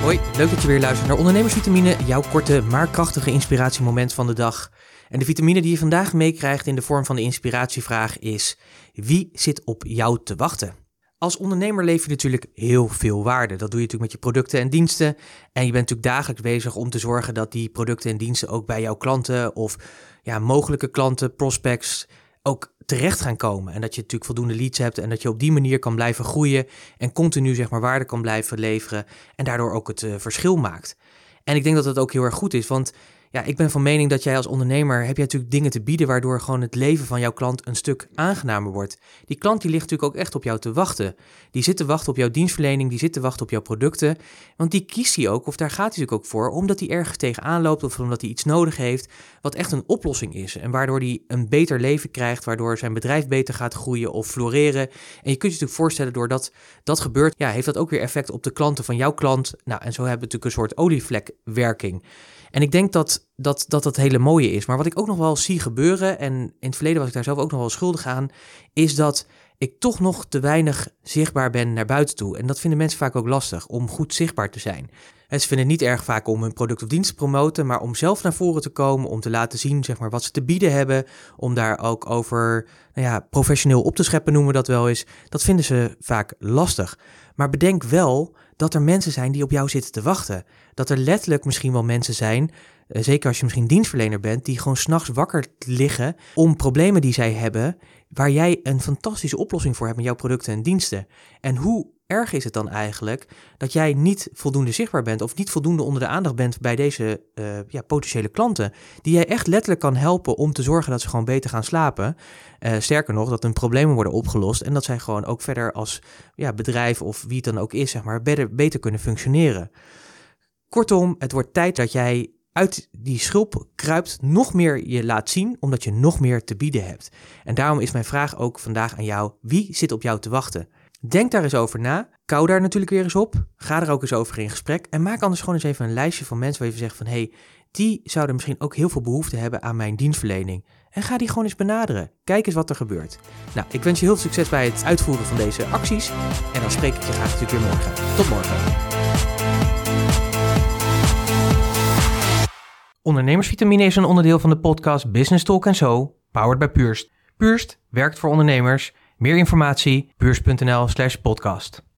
Hoi, leuk dat je weer luistert naar Ondernemersvitamine, jouw korte maar krachtige inspiratiemoment van de dag. En de vitamine die je vandaag meekrijgt in de vorm van de inspiratievraag is: wie zit op jou te wachten? Als ondernemer leef je natuurlijk heel veel waarde. Dat doe je natuurlijk met je producten en diensten. En je bent natuurlijk dagelijks bezig om te zorgen dat die producten en diensten ook bij jouw klanten of ja, mogelijke klanten, prospects, ook terecht gaan komen. En dat je natuurlijk voldoende leads hebt en dat je op die manier kan blijven groeien en continu zeg maar waarde kan blijven leveren en daardoor ook het uh, verschil maakt. En ik denk dat dat ook heel erg goed is, want ja, ik ben van mening dat jij als ondernemer heb je natuurlijk dingen te bieden waardoor gewoon het leven van jouw klant een stuk aangenamer wordt. Die klant die ligt natuurlijk ook echt op jou te wachten. Die zit te wachten op jouw dienstverlening, die zit te wachten op jouw producten. Want die kiest hij ook, of daar gaat hij natuurlijk ook voor, omdat hij ergens tegenaan loopt of omdat hij iets nodig heeft wat echt een oplossing is. En waardoor hij een beter leven krijgt, waardoor zijn bedrijf beter gaat groeien of floreren. En je kunt je natuurlijk voorstellen, doordat dat gebeurt, ja, heeft dat ook weer effect op de klanten van jouw klant. Nou, en zo hebben we natuurlijk een soort olievlekwerking. En ik denk dat dat, dat dat hele mooie is. Maar wat ik ook nog wel zie gebeuren, en in het verleden was ik daar zelf ook nog wel schuldig aan, is dat ik toch nog te weinig zichtbaar ben naar buiten toe. En dat vinden mensen vaak ook lastig, om goed zichtbaar te zijn. Ze vinden het niet erg vaak om hun product of dienst te promoten, maar om zelf naar voren te komen, om te laten zien zeg maar, wat ze te bieden hebben, om daar ook over nou ja, professioneel op te scheppen, noemen we dat wel eens. Dat vinden ze vaak lastig. Maar bedenk wel dat er mensen zijn die op jou zitten te wachten. Dat er letterlijk misschien wel mensen zijn, eh, zeker als je misschien dienstverlener bent, die gewoon s'nachts wakker liggen om problemen die zij hebben, waar jij een fantastische oplossing voor hebt met jouw producten en diensten. En hoe erg is het dan eigenlijk dat jij niet voldoende zichtbaar bent of niet voldoende onder de aandacht bent bij deze uh, ja, potentiële klanten, die jij echt letterlijk kan helpen om te zorgen dat ze gewoon beter gaan slapen. Uh, sterker nog, dat hun problemen worden opgelost en dat zij gewoon ook verder als ja, bedrijf of wie het dan ook is, zeg maar, beter, beter kunnen functioneren. Kortom, het wordt tijd dat jij uit die schulp kruipt, nog meer je laat zien, omdat je nog meer te bieden hebt. En daarom is mijn vraag ook vandaag aan jou: wie zit op jou te wachten? Denk daar eens over na. Kou daar natuurlijk weer eens op. Ga er ook eens over in gesprek. En maak anders gewoon eens even een lijstje van mensen waar je zegt van... hé, hey, die zouden misschien ook heel veel behoefte hebben aan mijn dienstverlening. En ga die gewoon eens benaderen. Kijk eens wat er gebeurt. Nou, ik wens je heel veel succes bij het uitvoeren van deze acties. En dan spreek ik je graag natuurlijk weer morgen. Tot morgen. Ondernemersvitamine is een onderdeel van de podcast Business Talk So, powered by Purst. Purst werkt voor ondernemers... Meer informatie, beurs.nl slash podcast.